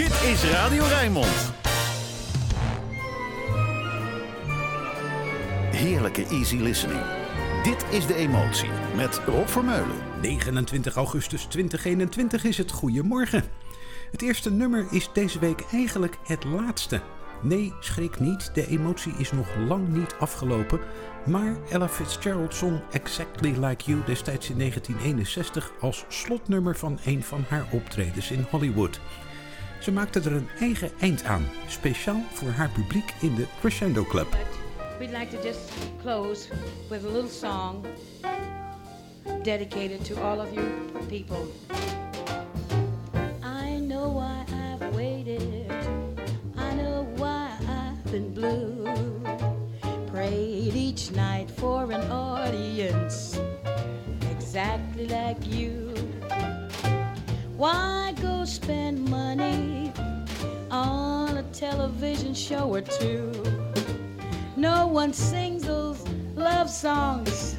Dit is Radio Rijnmond. Heerlijke easy listening. Dit is De Emotie met Rob Vermeulen. 29 augustus 2021 is het Goedemorgen. Het eerste nummer is deze week eigenlijk het laatste. Nee, schrik niet, de emotie is nog lang niet afgelopen. Maar Ella Fitzgerald zong Exactly Like You destijds in 1961 als slotnummer van een van haar optredens in Hollywood. Ze maakte er een eigen eind aan, speciaal voor haar publiek in de Crescendo Club. We'd like to just close with a little song dedicated to all of you people. I know why I've waited. I know why I've been blue. Prayed each night for an audience exactly like you. Why go spend money on a television show or two? No one sings those love songs.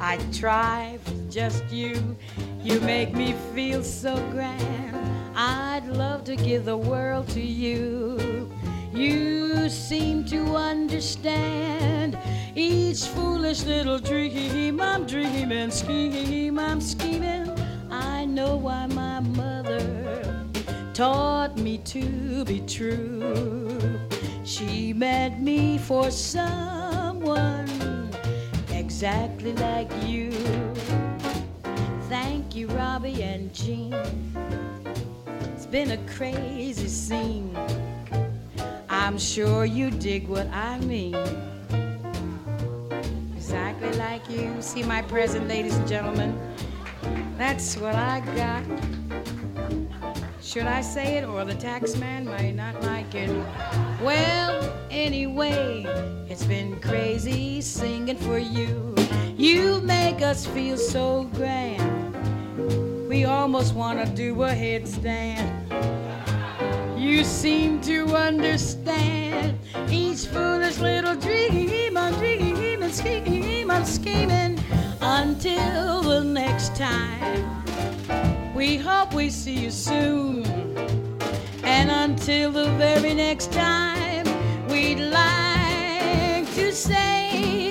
I try with just you. You make me feel so grand. I'd love to give the world to you. You seem to understand each foolish little dream I'm dreaming, scheme I'm scheming. I know why my mother taught me to be true. She meant me for someone exactly like you. Thank you, Robbie and Jean. It's been a crazy scene. I'm sure you dig what I mean. Exactly like you. See my present, ladies and gentlemen. That's what I got. Should I say it or the tax man might not like it? Well, anyway, it's been crazy singing for you. You make us feel so grand. We almost want to do a headstand. You seem to understand each foolish little dream I'm dreaming, scheme I'm scheming until the next time. We hope we see you soon. And until the very next time, we'd like to say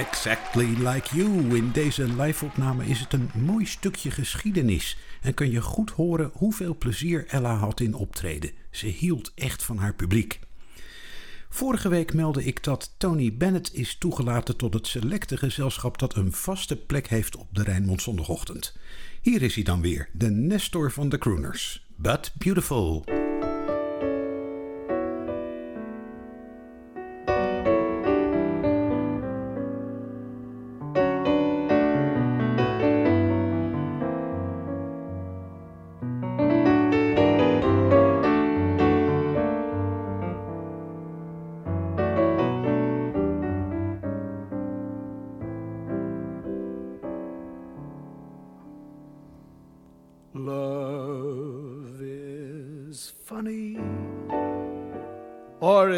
Exactly Like You. In deze live-opname is het een mooi stukje geschiedenis. En kun je goed horen hoeveel plezier Ella had in optreden. Ze hield echt van haar publiek. Vorige week meldde ik dat Tony Bennett is toegelaten tot het selecte gezelschap dat een vaste plek heeft op de Rijnmond zondagochtend. Hier is hij dan weer, de Nestor van de Crooners. But Beautiful.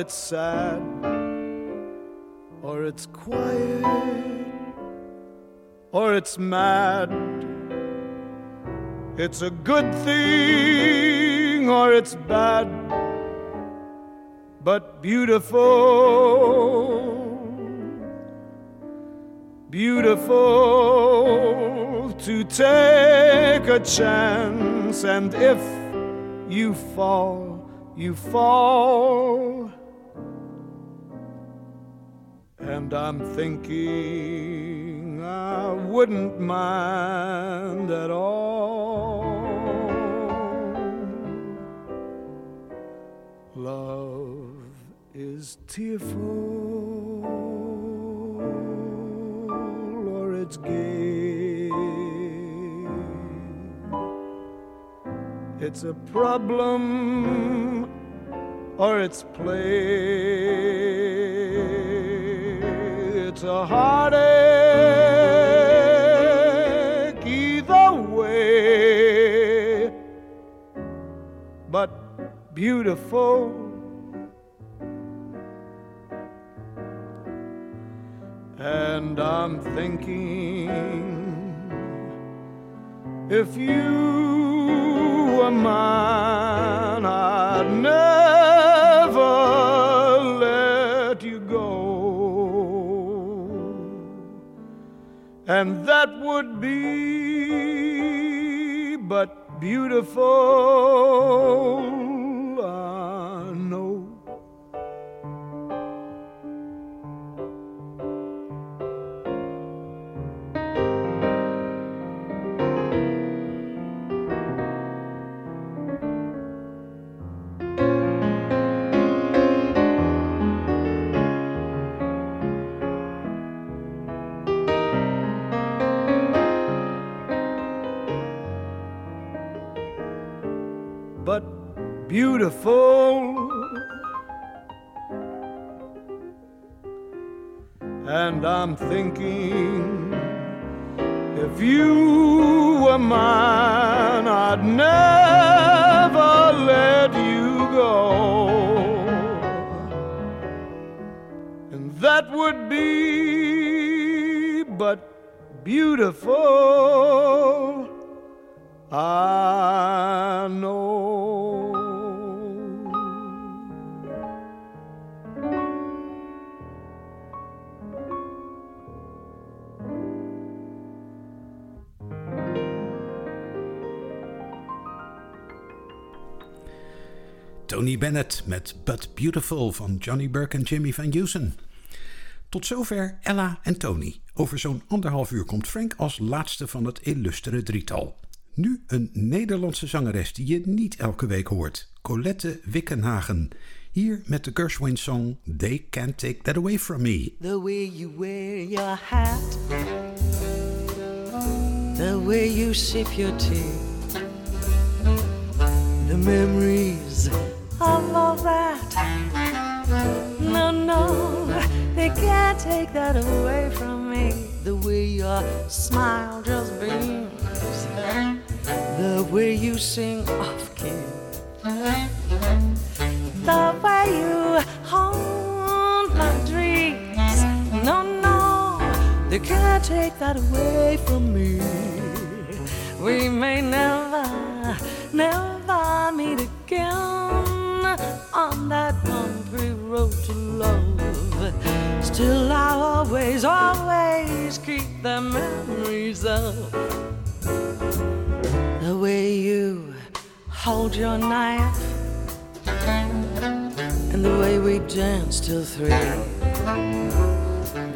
It's sad, or it's quiet, or it's mad. It's a good thing, or it's bad, but beautiful. beautiful to take a chance, and if you fall, you fall. And I'm thinking I wouldn't mind at all. Love is tearful or it's gay. It's a problem or it's play. A heartache either way, but beautiful. And I'm thinking if you were mine, I'd never And that would be but beautiful. Beautiful. Tony Bennett met But Beautiful van Johnny Burke en Jimmy Van Heusen. Tot zover Ella en Tony. Over zo'n anderhalf uur komt Frank als laatste van het illustere drietal. Nu een Nederlandse zangeres die je niet elke week hoort. Colette Wickenhagen. Hier met de Gershwin song They Can't Take That Away From Me. The way you wear your hat, the way you sip your tea, the memories of all that. No, no, they can't take that away from me. The way your smile just beams, the way you sing off key, the way you haunt my dreams. No, no, they can't take that away from me. We may never, never meet again on that country road to love. Still, I'll always, always keep the memories of the way you hold your knife and the way we dance till three.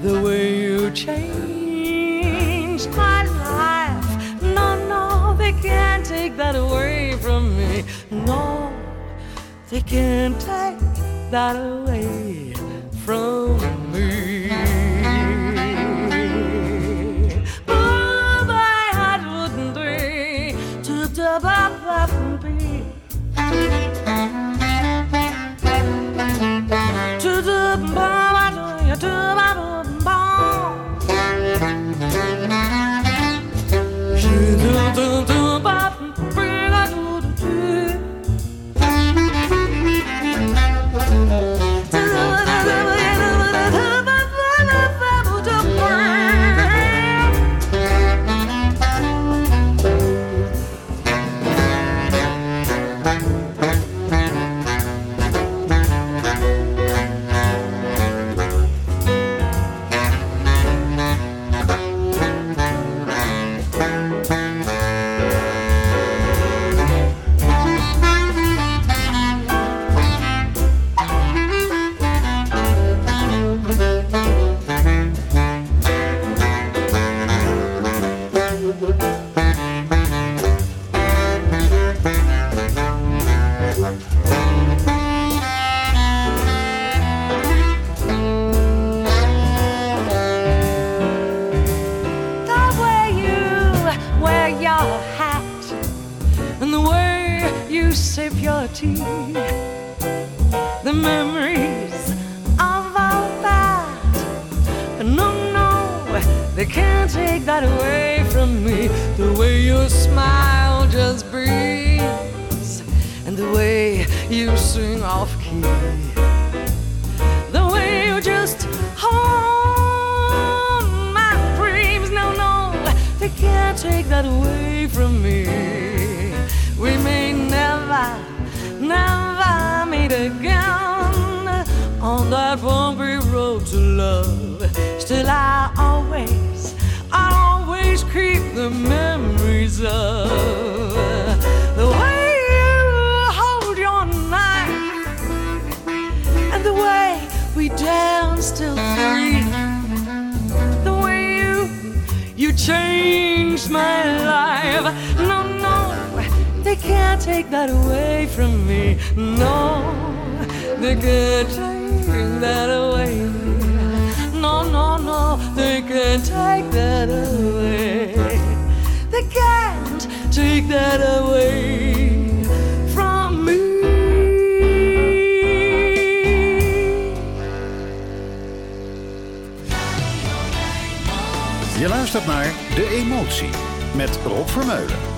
The way you changed my life. No, no, they can't take that away from me. No, they can't take that away from me. Away from me. The way you smile just breathes, and the way you sing off key. The way you just hold my dreams. No, no, they can't take that away from me. We may never, never meet again on that bumpy road to love. Still, I always keep the memories of the way you hold your knife and the way we dance till three. The way you you changed my life. No, no, they can't take that away from me. No, they can't take that away. No, they can't take that away. They can't take that away from me. Je luistert naar De Emotie met Rob Vermeulen.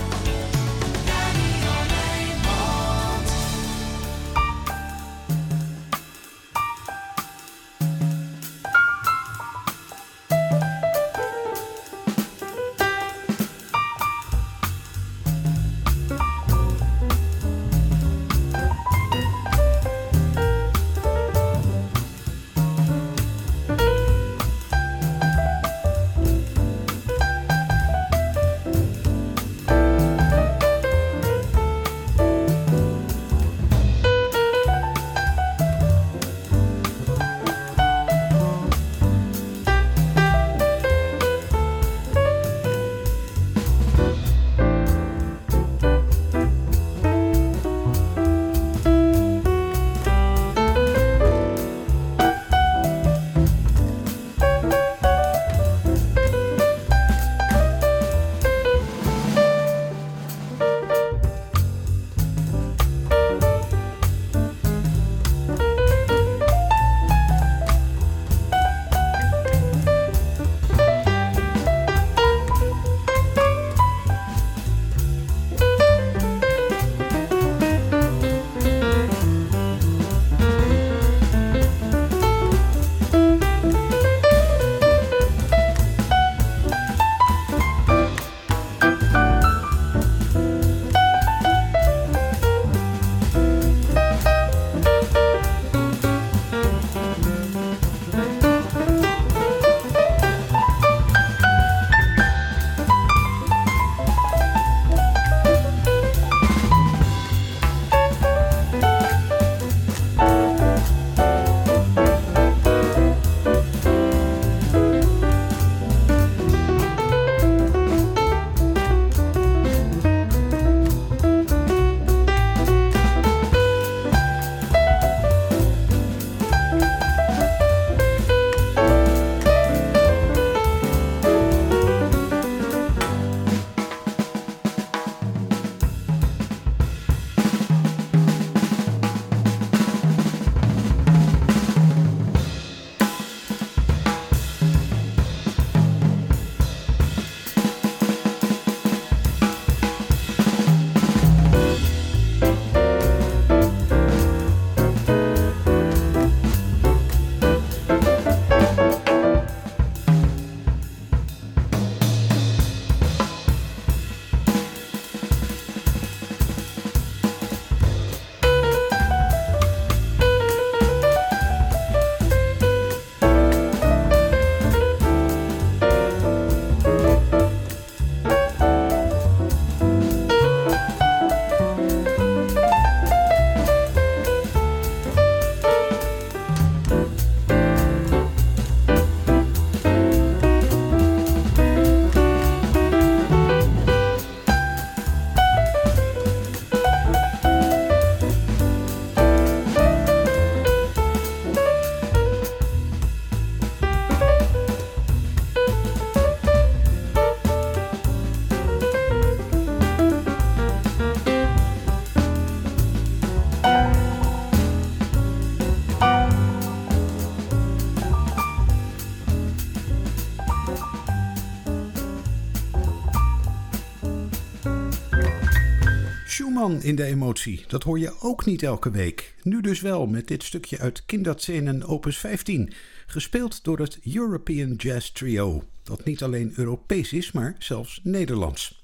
In de emotie. Dat hoor je ook niet elke week. Nu dus wel met dit stukje uit Kinderzenen opus 15. Gespeeld door het European Jazz Trio. Dat niet alleen Europees is, maar zelfs Nederlands.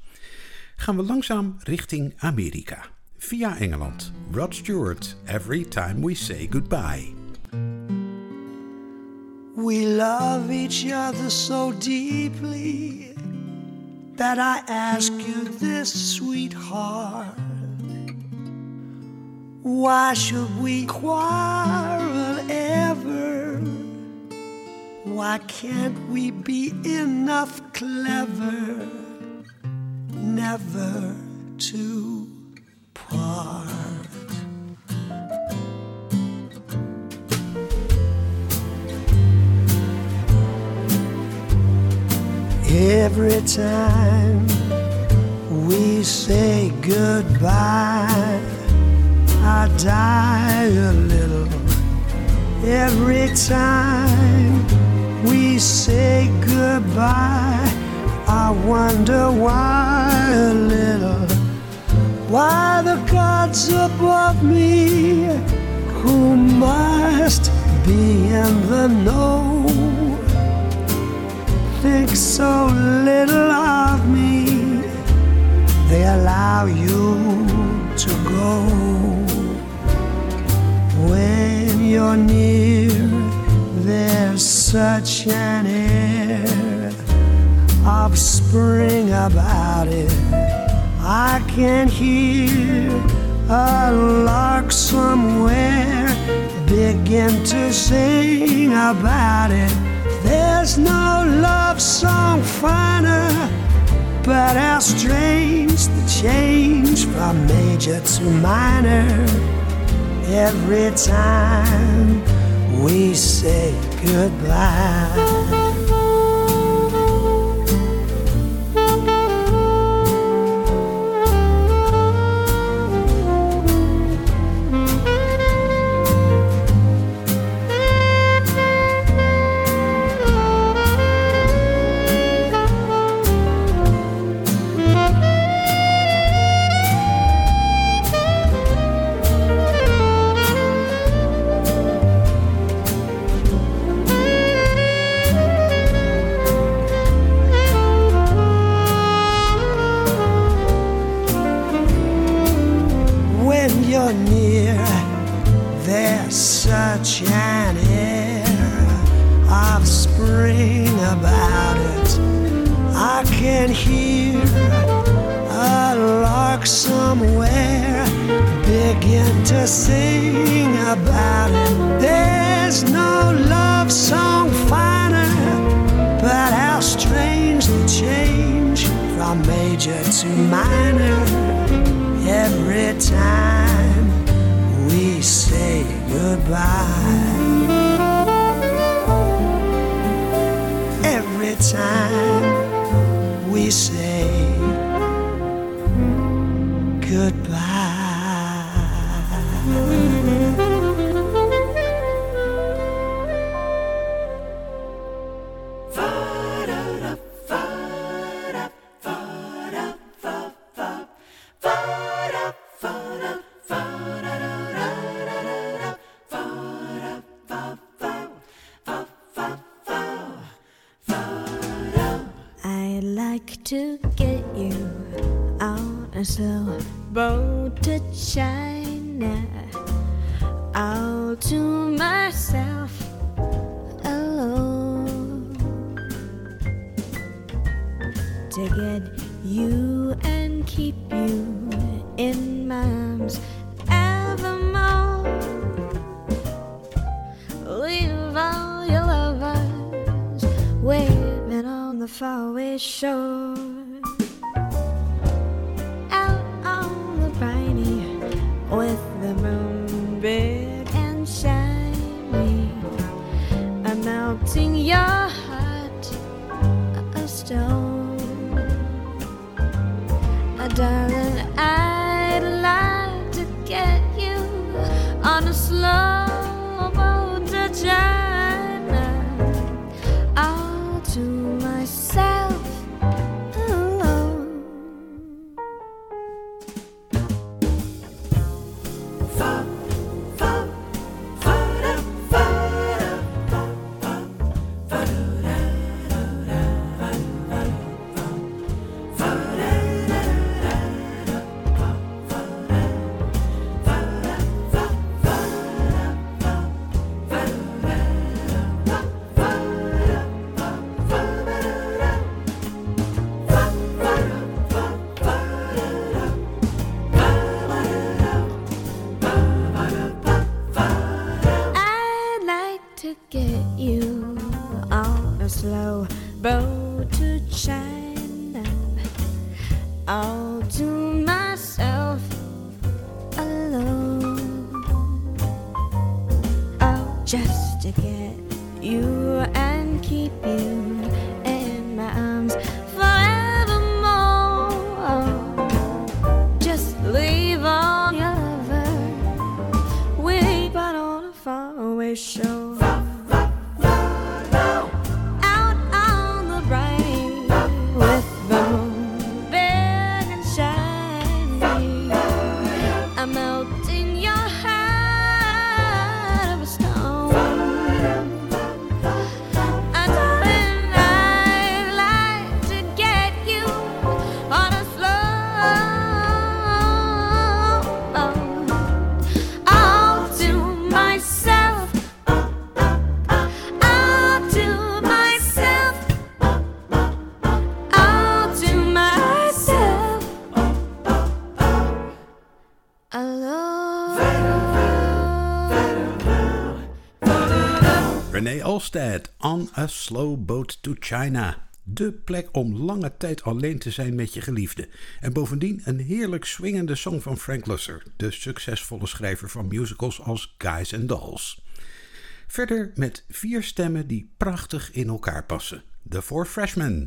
Gaan we langzaam richting Amerika. Via Engeland. Rod Stewart, Every Time We Say Goodbye. We love each other so deeply that I ask you this, sweetheart. Why should we quarrel ever? Why can't we be enough clever never to part? Every time we say goodbye, I die a little. Every time we say goodbye, I wonder why a little. Why the gods above me, who must be in the know, think so little of me, they allow you to go. You're near, there's such an air of spring about it. I can hear a lark somewhere begin to sing about it. There's no love song finer, but how strange the change from major to minor every time we say goodbye. And keep you in my arms evermore. Leave all your lovers waiting on the faraway shore. 挥手 On a slow boat to China. De plek om lange tijd alleen te zijn met je geliefde. En bovendien een heerlijk swingende song van Frank Lusser, de succesvolle schrijver van musicals als Guys and Dolls. Verder met vier stemmen die prachtig in elkaar passen. The Four Freshmen.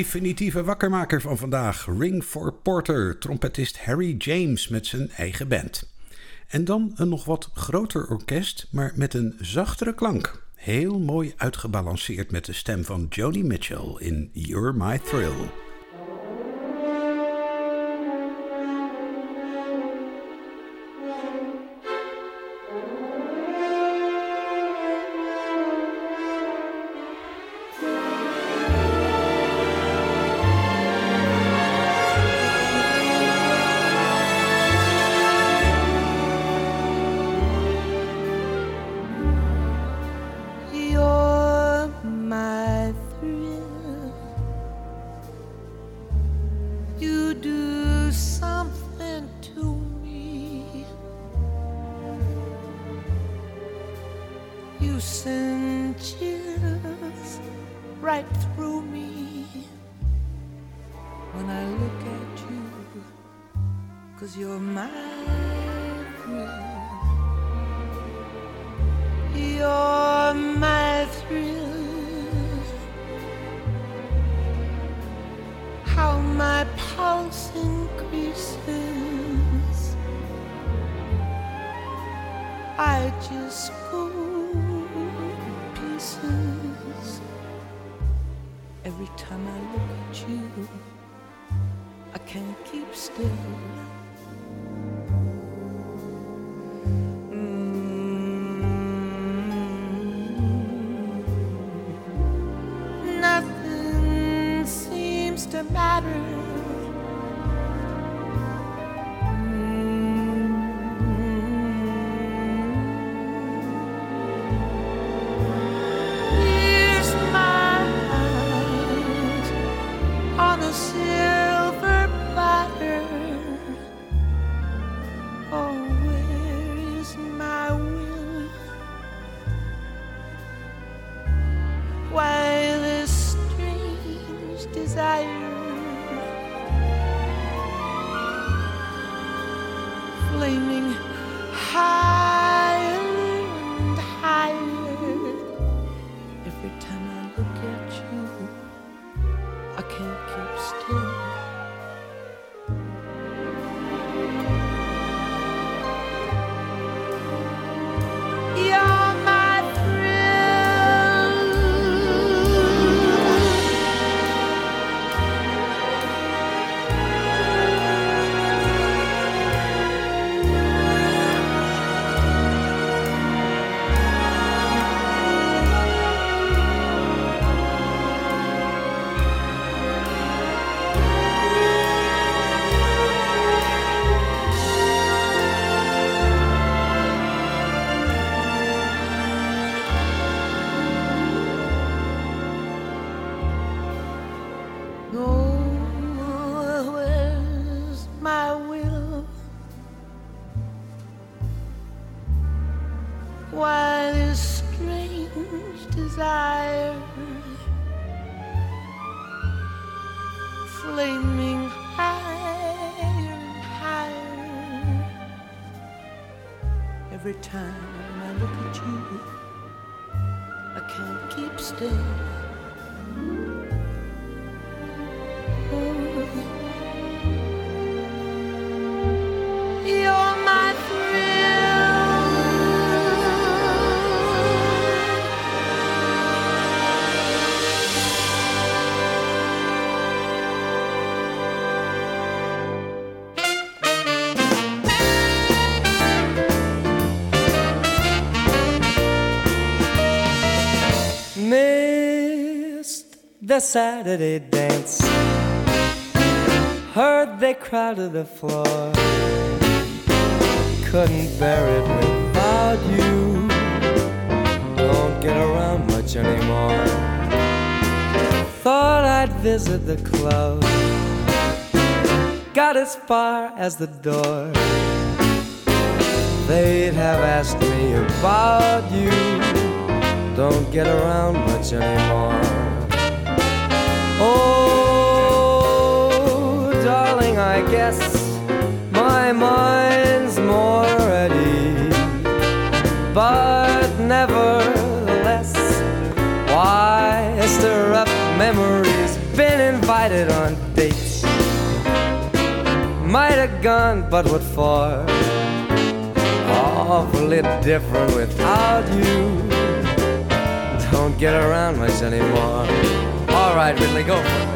Definitieve wakkermaker van vandaag, Ring for Porter, trompetist Harry James met zijn eigen band. En dan een nog wat groter orkest, maar met een zachtere klank. Heel mooi uitgebalanceerd met de stem van Joni Mitchell in You're My Thrill. matter. Every time I look at you. I can't keep still Saturday dance. Heard they crowded the floor. Couldn't bear it without you. Don't get around much anymore. Thought I'd visit the club. Got as far as the door. They'd have asked me about you don't get around much anymore. Oh, darling, I guess my mind's more ease. But nevertheless, why stir up memories? Been invited on dates. Might have gone, but what for? Awfully different without you don't get around much anymore. All right, Ridley, go for it.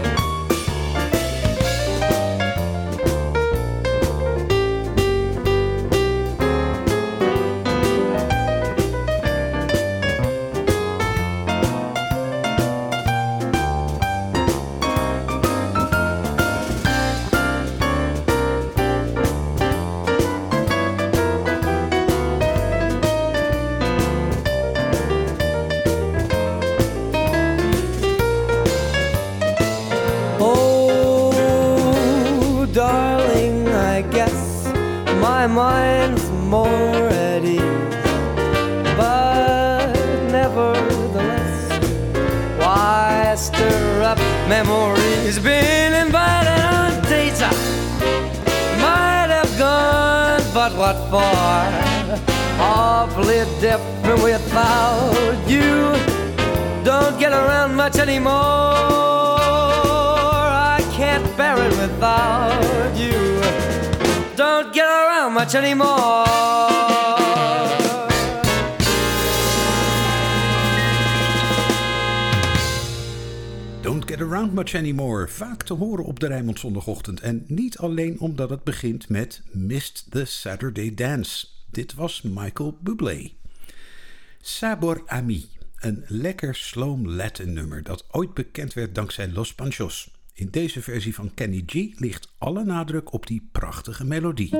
Anymore. Don't Get Around Much Anymore. Vaak te horen op de Rijnmond zondagochtend. En niet alleen omdat het begint met Missed the Saturday Dance. Dit was Michael Bublé. Sabor Ami. Een lekker sloom Latin nummer dat ooit bekend werd dankzij Los Panchos. In deze versie van Kenny G ligt alle nadruk op die prachtige melodie.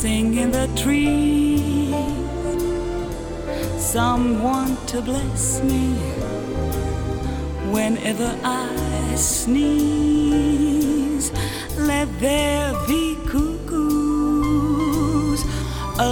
Sing in the trees. Someone to bless me whenever I sneeze. Let there be cuckoos, a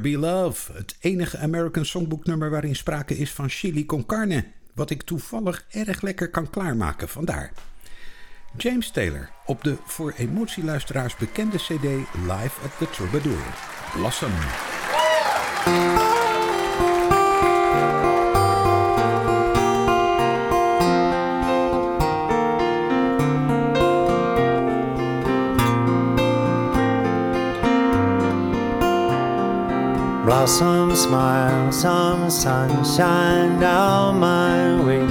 Be Love, het enige American Songbook nummer waarin sprake is van chili con carne. Wat ik toevallig erg lekker kan klaarmaken, vandaar. James Taylor op de voor emotieluisteraars bekende cd Live at the Troubadour. Blossom. Blossom smile, some sunshine down my way.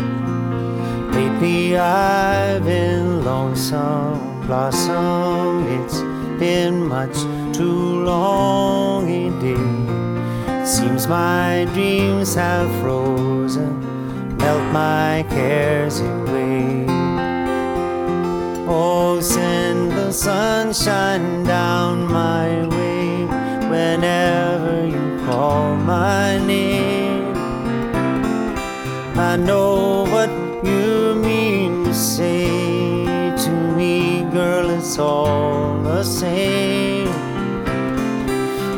Lately I've been lonesome. Blossom, it's been much too long a day. Seems my dreams have frozen, melt my cares away. Oh, send the sunshine down my way whenever call my name. I know what you mean to say to me, girl, it's all the same.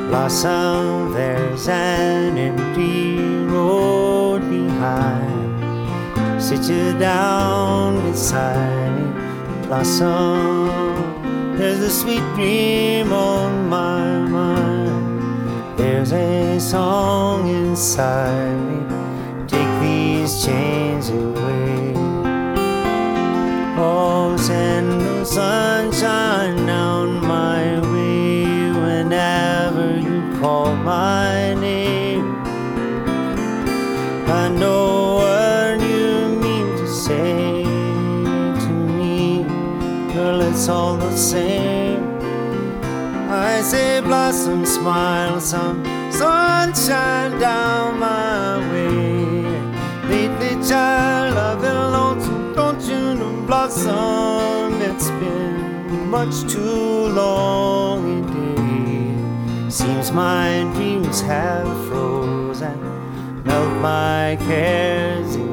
Blossom, there's an empty road behind. Sit you down beside Blossom. There's a sweet dream on my mind. There's a song inside me. Take these chains away. Oh, send the sunshine down my way whenever you call my name. I know what you mean to say to me, girl, it's all the same. I see blossom, smile, some sunshine down my way. Lately, child, I've been lonesome, don't you know, blossom? It's been much too long a day. Seems my dreams have frozen, melt my cares.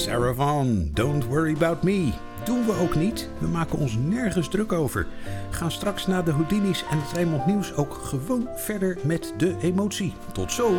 Sarah Vaughan, Don't Worry About Me. Doen we ook niet. We maken ons nergens druk over. Gaan straks na de Houdini's en het Rijnmond Nieuws ook gewoon verder met de emotie. Tot zo!